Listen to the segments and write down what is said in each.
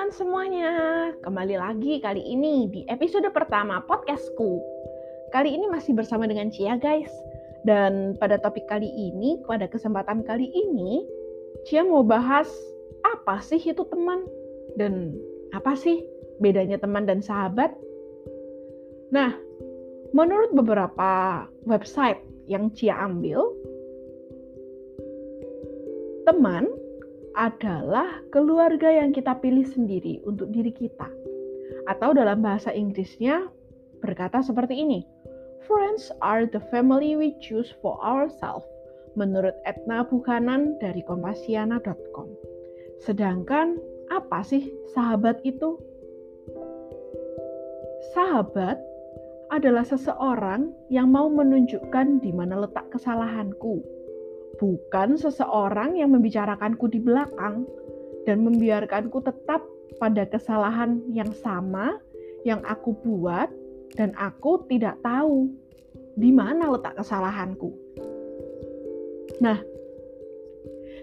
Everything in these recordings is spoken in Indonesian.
teman-teman semuanya, kembali lagi kali ini di episode pertama podcastku. Kali ini masih bersama dengan Cia guys. Dan pada topik kali ini, pada kesempatan kali ini, Cia mau bahas apa sih itu teman dan apa sih bedanya teman dan sahabat. Nah, menurut beberapa website yang Cia ambil, teman adalah keluarga yang kita pilih sendiri untuk diri kita. Atau dalam bahasa Inggrisnya berkata seperti ini. Friends are the family we choose for ourselves, menurut Etna Buchanan dari kompasiana.com. Sedangkan apa sih sahabat itu? Sahabat adalah seseorang yang mau menunjukkan di mana letak kesalahanku, bukan seseorang yang membicarakanku di belakang dan membiarkanku tetap pada kesalahan yang sama yang aku buat dan aku tidak tahu di mana letak kesalahanku. Nah,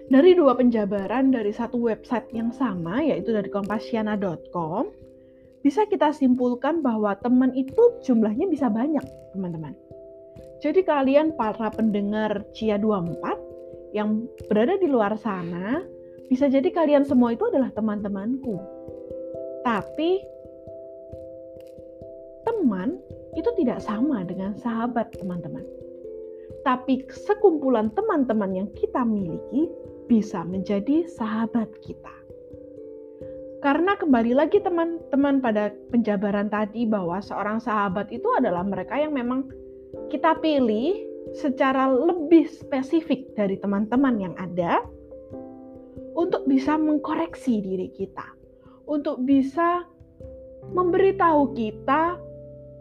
dari dua penjabaran dari satu website yang sama yaitu dari kompasiana.com bisa kita simpulkan bahwa teman itu jumlahnya bisa banyak, teman-teman. Jadi kalian para pendengar Cia 24 yang berada di luar sana, bisa jadi kalian semua itu adalah teman-temanku. Tapi teman itu tidak sama dengan sahabat teman-teman. Tapi sekumpulan teman-teman yang kita miliki bisa menjadi sahabat kita. Karena kembali lagi teman-teman pada penjabaran tadi bahwa seorang sahabat itu adalah mereka yang memang kita pilih secara lebih spesifik dari teman-teman yang ada untuk bisa mengkoreksi diri kita, untuk bisa memberitahu kita,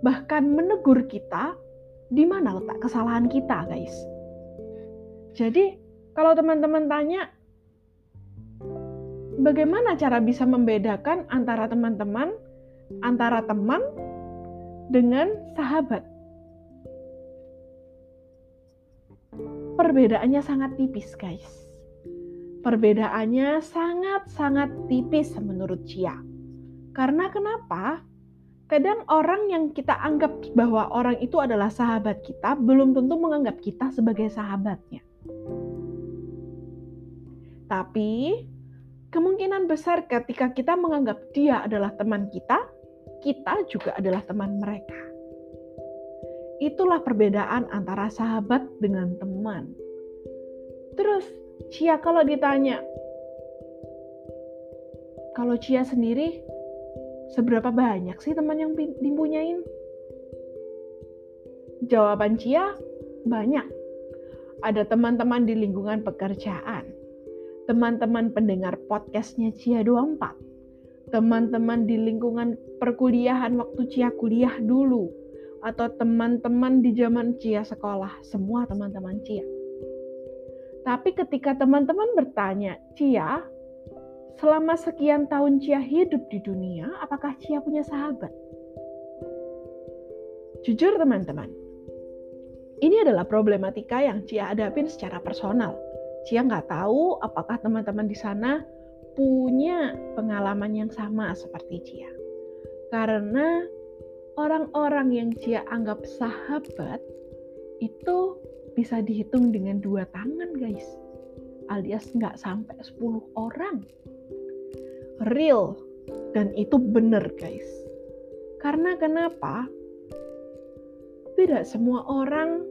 bahkan menegur kita di mana letak kesalahan kita, guys. Jadi, kalau teman-teman tanya, bagaimana cara bisa membedakan antara teman-teman, antara teman dengan sahabat? Perbedaannya sangat tipis, guys. Perbedaannya sangat-sangat tipis menurut Cia. Karena kenapa? Kadang orang yang kita anggap bahwa orang itu adalah sahabat kita belum tentu menganggap kita sebagai sahabatnya. Tapi kemungkinan besar ketika kita menganggap dia adalah teman kita, kita juga adalah teman mereka. Itulah perbedaan antara sahabat dengan teman. Terus, Cia kalau ditanya, kalau Cia sendiri, seberapa banyak sih teman yang dipunyain? Jawaban Cia, banyak. Ada teman-teman di lingkungan pekerjaan, teman-teman pendengar podcastnya Cia 24, teman-teman di lingkungan perkuliahan waktu Cia kuliah dulu, atau teman-teman di zaman Cia sekolah, semua teman-teman Cia. Tapi ketika teman-teman bertanya, Cia, selama sekian tahun Cia hidup di dunia, apakah Cia punya sahabat? Jujur teman-teman, ini adalah problematika yang Cia hadapin secara personal. Cia nggak tahu apakah teman-teman di sana punya pengalaman yang sama seperti Cia. Karena orang-orang yang Cia anggap sahabat itu bisa dihitung dengan dua tangan guys. Alias nggak sampai 10 orang. Real. Dan itu benar guys. Karena kenapa? Tidak semua orang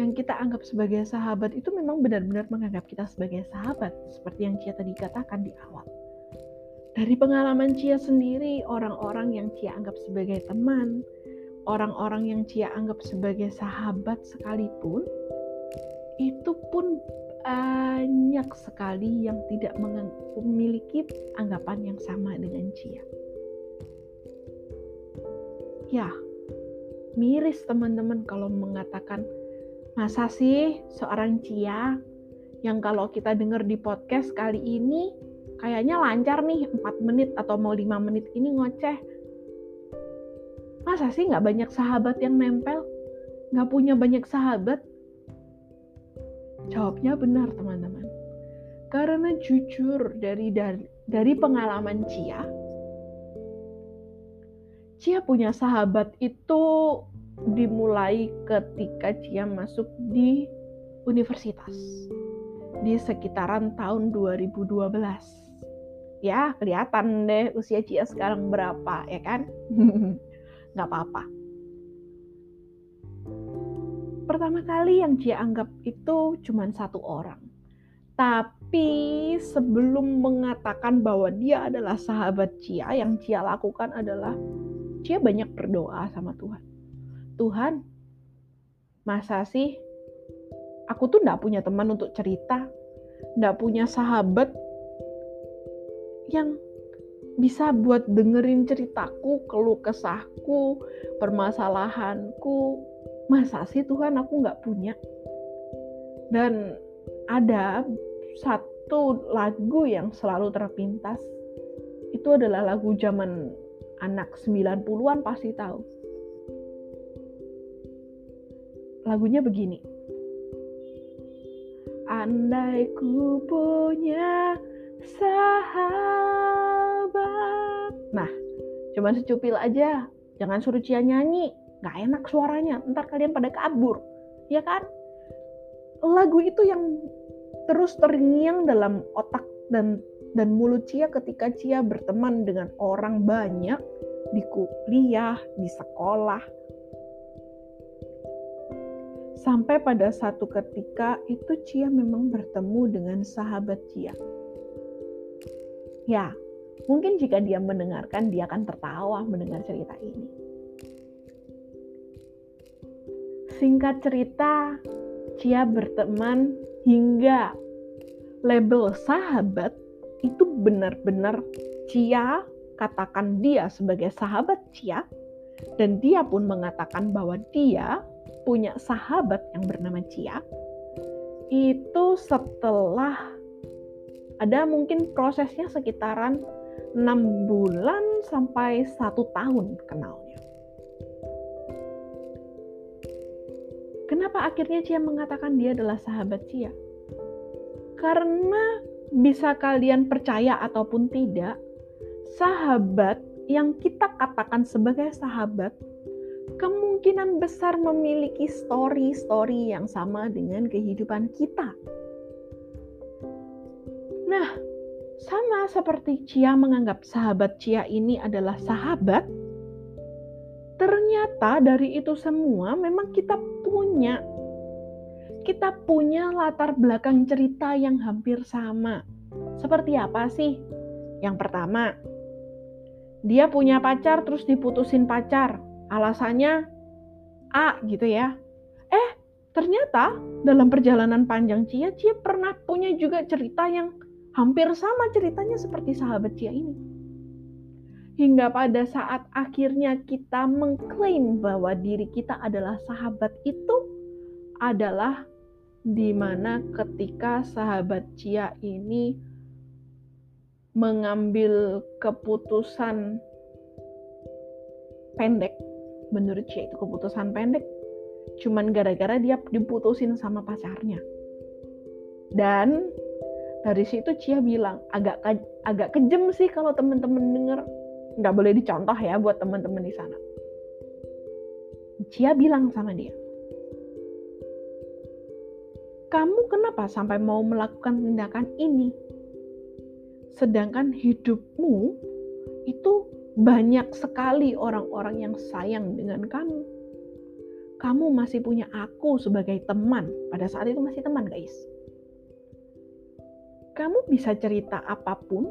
yang kita anggap sebagai sahabat itu memang benar-benar menganggap kita sebagai sahabat seperti yang Cia tadi katakan di awal dari pengalaman Cia sendiri, orang-orang yang Cia anggap sebagai teman, orang-orang yang Cia anggap sebagai sahabat sekalipun, itu pun banyak sekali yang tidak memiliki anggapan yang sama dengan Cia. Ya, miris teman-teman kalau mengatakan masa sih seorang Cia yang kalau kita dengar di podcast kali ini kayaknya lancar nih 4 menit atau mau 5 menit ini ngoceh. Masa sih nggak banyak sahabat yang nempel? Nggak punya banyak sahabat? Jawabnya benar teman-teman. Karena jujur dari, dari, dari pengalaman Cia, Cia punya sahabat itu dimulai ketika Cia masuk di universitas di sekitaran tahun 2012. Ya, kelihatan deh usia Cia sekarang berapa, ya kan? Nggak apa-apa. Pertama kali yang Cia anggap itu cuma satu orang. Tapi sebelum mengatakan bahwa dia adalah sahabat Cia, yang Cia lakukan adalah Cia banyak berdoa sama Tuhan. Tuhan, masa sih aku tuh nggak punya teman untuk cerita, nggak punya sahabat yang bisa buat dengerin ceritaku, keluh kesahku, permasalahanku. Masa sih Tuhan aku nggak punya? Dan ada satu lagu yang selalu terpintas. Itu adalah lagu zaman anak 90-an pasti tahu lagunya begini. Andai ku punya sahabat. Nah, cuman secupil aja. Jangan suruh Cia nyanyi. Gak enak suaranya. Ntar kalian pada kabur. Ya kan? Lagu itu yang terus terngiang dalam otak dan dan mulut Cia ketika Cia berteman dengan orang banyak di kuliah, di sekolah, Sampai pada satu ketika itu Cia memang bertemu dengan sahabat Cia. Ya, mungkin jika dia mendengarkan dia akan tertawa mendengar cerita ini. Singkat cerita, Cia berteman hingga label sahabat itu benar-benar Cia katakan dia sebagai sahabat Cia dan dia pun mengatakan bahwa dia punya sahabat yang bernama Cia itu setelah ada mungkin prosesnya sekitaran enam bulan sampai satu tahun kenalnya. Kenapa akhirnya Cia mengatakan dia adalah sahabat Cia? Karena bisa kalian percaya ataupun tidak, sahabat yang kita katakan sebagai sahabat kemungkinan besar memiliki story-story yang sama dengan kehidupan kita. Nah, sama seperti Cia menganggap sahabat Cia ini adalah sahabat, ternyata dari itu semua memang kita punya kita punya latar belakang cerita yang hampir sama. Seperti apa sih? Yang pertama, dia punya pacar terus diputusin pacar alasannya A gitu ya. Eh, ternyata dalam perjalanan panjang Cia, Cia pernah punya juga cerita yang hampir sama ceritanya seperti sahabat Cia ini. Hingga pada saat akhirnya kita mengklaim bahwa diri kita adalah sahabat itu adalah di mana ketika sahabat Cia ini mengambil keputusan pendek menurut Cia itu keputusan pendek cuman gara-gara dia diputusin sama pacarnya dan dari situ Cia bilang agak agak kejem sih kalau teman-teman denger nggak boleh dicontoh ya buat teman-teman di sana Cia bilang sama dia kamu kenapa sampai mau melakukan tindakan ini sedangkan hidupmu itu banyak sekali orang-orang yang sayang dengan kamu. Kamu masih punya aku sebagai teman. Pada saat itu masih teman, guys. Kamu bisa cerita apa pun,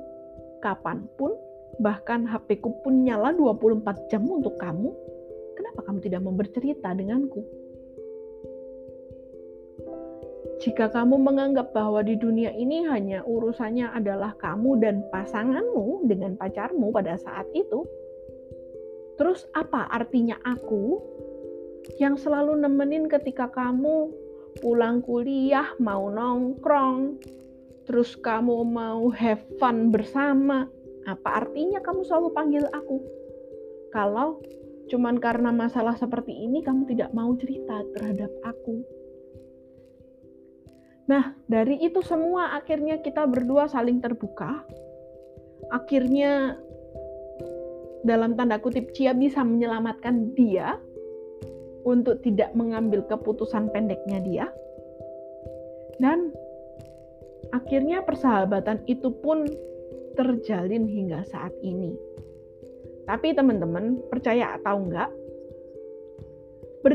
kapan pun, bahkan HP ku pun nyala 24 jam untuk kamu. Kenapa kamu tidak mau bercerita denganku? Jika kamu menganggap bahwa di dunia ini hanya urusannya adalah kamu dan pasanganmu dengan pacarmu pada saat itu, terus apa artinya aku yang selalu nemenin ketika kamu pulang kuliah mau nongkrong, terus kamu mau have fun bersama, apa artinya kamu selalu panggil aku? Kalau cuman karena masalah seperti ini kamu tidak mau cerita terhadap aku. Nah, dari itu semua akhirnya kita berdua saling terbuka. Akhirnya dalam tanda kutip Cia bisa menyelamatkan dia untuk tidak mengambil keputusan pendeknya dia. Dan akhirnya persahabatan itu pun terjalin hingga saat ini. Tapi teman-teman, percaya atau enggak,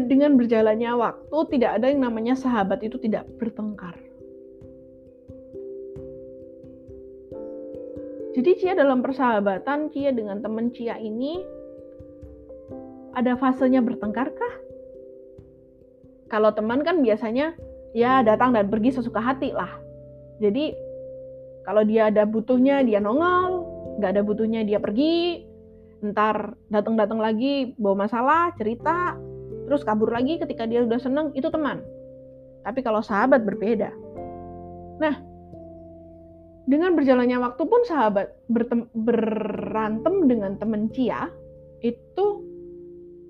dengan berjalannya waktu tidak ada yang namanya sahabat itu tidak bertengkar. Jadi Cia dalam persahabatan Cia dengan teman Cia ini ada fasenya bertengkar kah? Kalau teman kan biasanya ya datang dan pergi sesuka hati lah. Jadi kalau dia ada butuhnya dia nongol, nggak ada butuhnya dia pergi. Ntar datang-datang lagi bawa masalah, cerita, terus kabur lagi ketika dia udah seneng itu teman. Tapi kalau sahabat berbeda. Nah, dengan berjalannya waktu pun sahabat berantem dengan temen Cia itu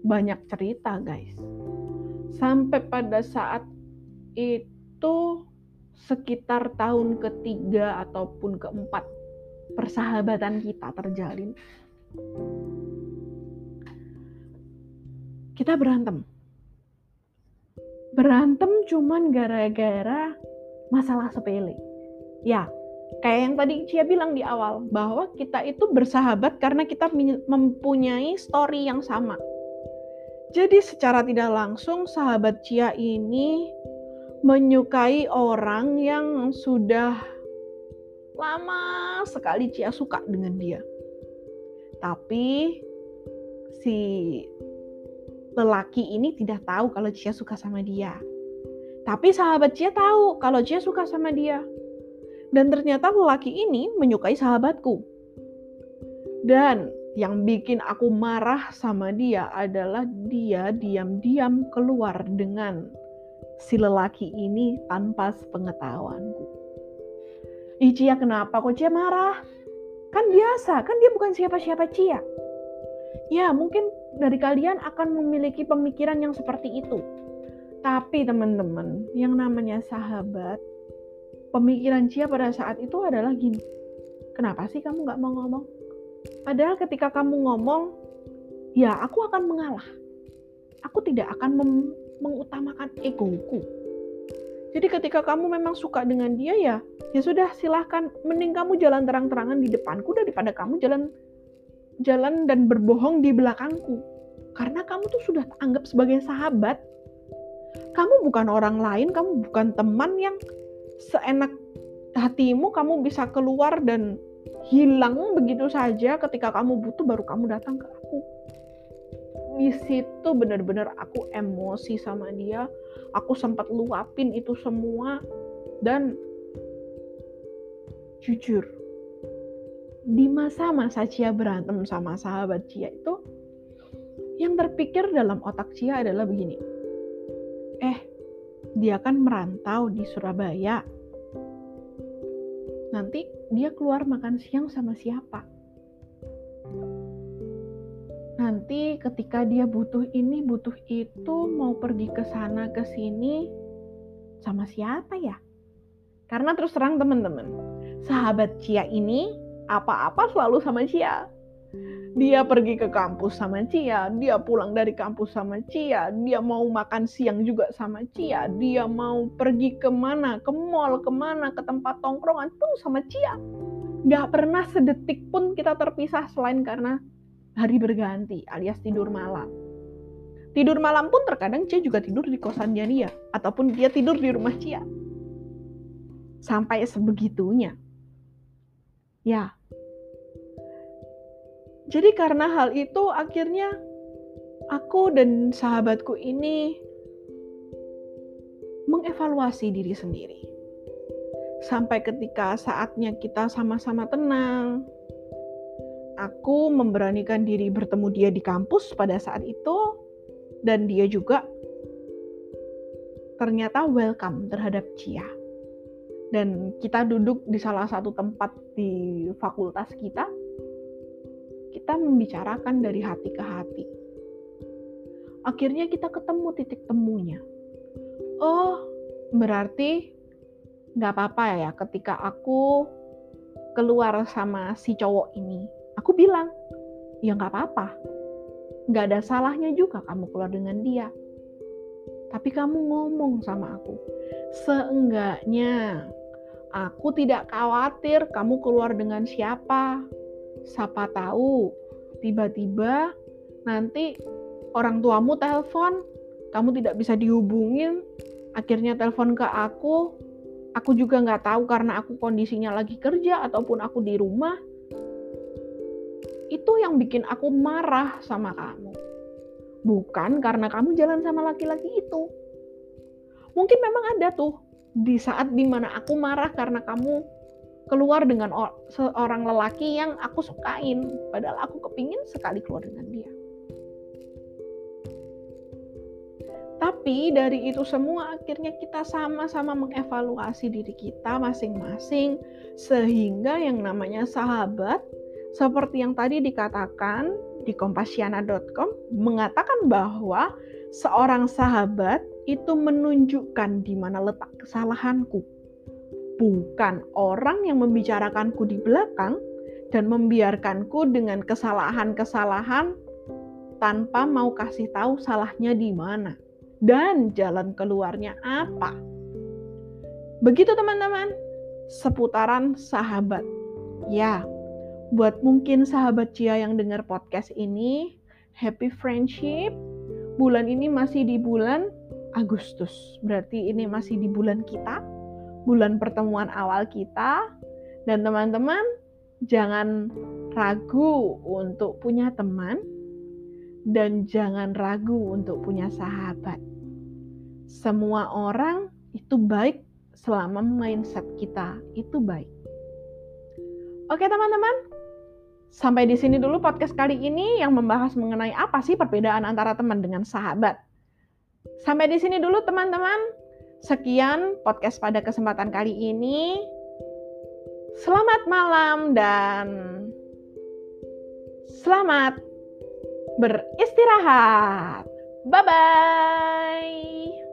banyak cerita guys sampai pada saat itu sekitar tahun ketiga ataupun keempat persahabatan kita terjalin. Kita berantem. Berantem cuman gara-gara masalah sepele. Ya kayak yang tadi Cia bilang di awal bahwa kita itu bersahabat karena kita mempunyai story yang sama. Jadi secara tidak langsung sahabat Cia ini menyukai orang yang sudah lama sekali Cia suka dengan dia. Tapi si lelaki ini tidak tahu kalau Cia suka sama dia. Tapi sahabat Cia tahu kalau Cia suka sama dia. Dan ternyata lelaki ini menyukai sahabatku. Dan yang bikin aku marah sama dia adalah dia diam-diam keluar dengan si lelaki ini tanpa sepengetahuanku. Ih Cia kenapa kok Cia marah? Kan biasa, kan dia bukan siapa-siapa Cia. Ya mungkin dari kalian akan memiliki pemikiran yang seperti itu. Tapi teman-teman, yang namanya sahabat pemikiran Cia pada saat itu adalah gini, kenapa sih kamu nggak mau ngomong? Padahal ketika kamu ngomong, ya aku akan mengalah. Aku tidak akan mengutamakan egoku. Jadi ketika kamu memang suka dengan dia ya, ya sudah silahkan. Mending kamu jalan terang-terangan di depanku daripada kamu jalan jalan dan berbohong di belakangku. Karena kamu tuh sudah anggap sebagai sahabat. Kamu bukan orang lain, kamu bukan teman yang seenak hatimu kamu bisa keluar dan hilang begitu saja ketika kamu butuh baru kamu datang ke aku di situ benar-benar aku emosi sama dia aku sempat luapin itu semua dan jujur di masa-masa Cia berantem sama sahabat Cia itu yang terpikir dalam otak Cia adalah begini eh dia kan merantau di Surabaya. Nanti dia keluar makan siang sama siapa? Nanti ketika dia butuh ini, butuh itu, mau pergi ke sana ke sini sama siapa ya? Karena terus terang teman-teman, sahabat Cia ini apa-apa selalu sama Cia. Dia pergi ke kampus sama Cia, dia pulang dari kampus sama Cia, dia mau makan siang juga sama Cia, dia mau pergi ke mana, ke mall, ke mana, ke tempat tongkrongan pun sama Cia. Gak pernah sedetik pun kita terpisah selain karena hari berganti alias tidur malam. Tidur malam pun terkadang Cia juga tidur di kosannya dia, ataupun dia tidur di rumah Cia. Sampai sebegitunya. Ya, jadi karena hal itu akhirnya aku dan sahabatku ini mengevaluasi diri sendiri. Sampai ketika saatnya kita sama-sama tenang, aku memberanikan diri bertemu dia di kampus pada saat itu dan dia juga ternyata welcome terhadap Cia. Dan kita duduk di salah satu tempat di fakultas kita kita membicarakan dari hati ke hati. Akhirnya kita ketemu titik temunya. Oh, berarti nggak apa-apa ya ketika aku keluar sama si cowok ini. Aku bilang, ya nggak apa-apa. Nggak ada salahnya juga kamu keluar dengan dia. Tapi kamu ngomong sama aku, seenggaknya aku tidak khawatir kamu keluar dengan siapa. Siapa tahu tiba-tiba nanti orang tuamu telepon, kamu tidak bisa dihubungin, akhirnya telepon ke aku, aku juga nggak tahu karena aku kondisinya lagi kerja ataupun aku di rumah. Itu yang bikin aku marah sama kamu. Bukan karena kamu jalan sama laki-laki itu. Mungkin memang ada tuh di saat di mana aku marah karena kamu keluar dengan seorang lelaki yang aku sukain. Padahal aku kepingin sekali keluar dengan dia. Tapi dari itu semua akhirnya kita sama-sama mengevaluasi diri kita masing-masing sehingga yang namanya sahabat seperti yang tadi dikatakan di kompasiana.com mengatakan bahwa seorang sahabat itu menunjukkan di mana letak kesalahanku. Bukan orang yang membicarakanku di belakang dan membiarkanku dengan kesalahan-kesalahan tanpa mau kasih tahu salahnya di mana dan jalan keluarnya apa. Begitu teman-teman, seputaran sahabat. Ya, buat mungkin sahabat Cia yang dengar podcast ini, happy friendship. Bulan ini masih di bulan Agustus. Berarti ini masih di bulan kita, bulan pertemuan awal kita. Dan teman-teman, jangan ragu untuk punya teman dan jangan ragu untuk punya sahabat semua orang itu baik selama mindset kita itu baik. Oke teman-teman, sampai di sini dulu podcast kali ini yang membahas mengenai apa sih perbedaan antara teman dengan sahabat. Sampai di sini dulu teman-teman. Sekian podcast pada kesempatan kali ini. Selamat malam dan selamat beristirahat. Bye bye.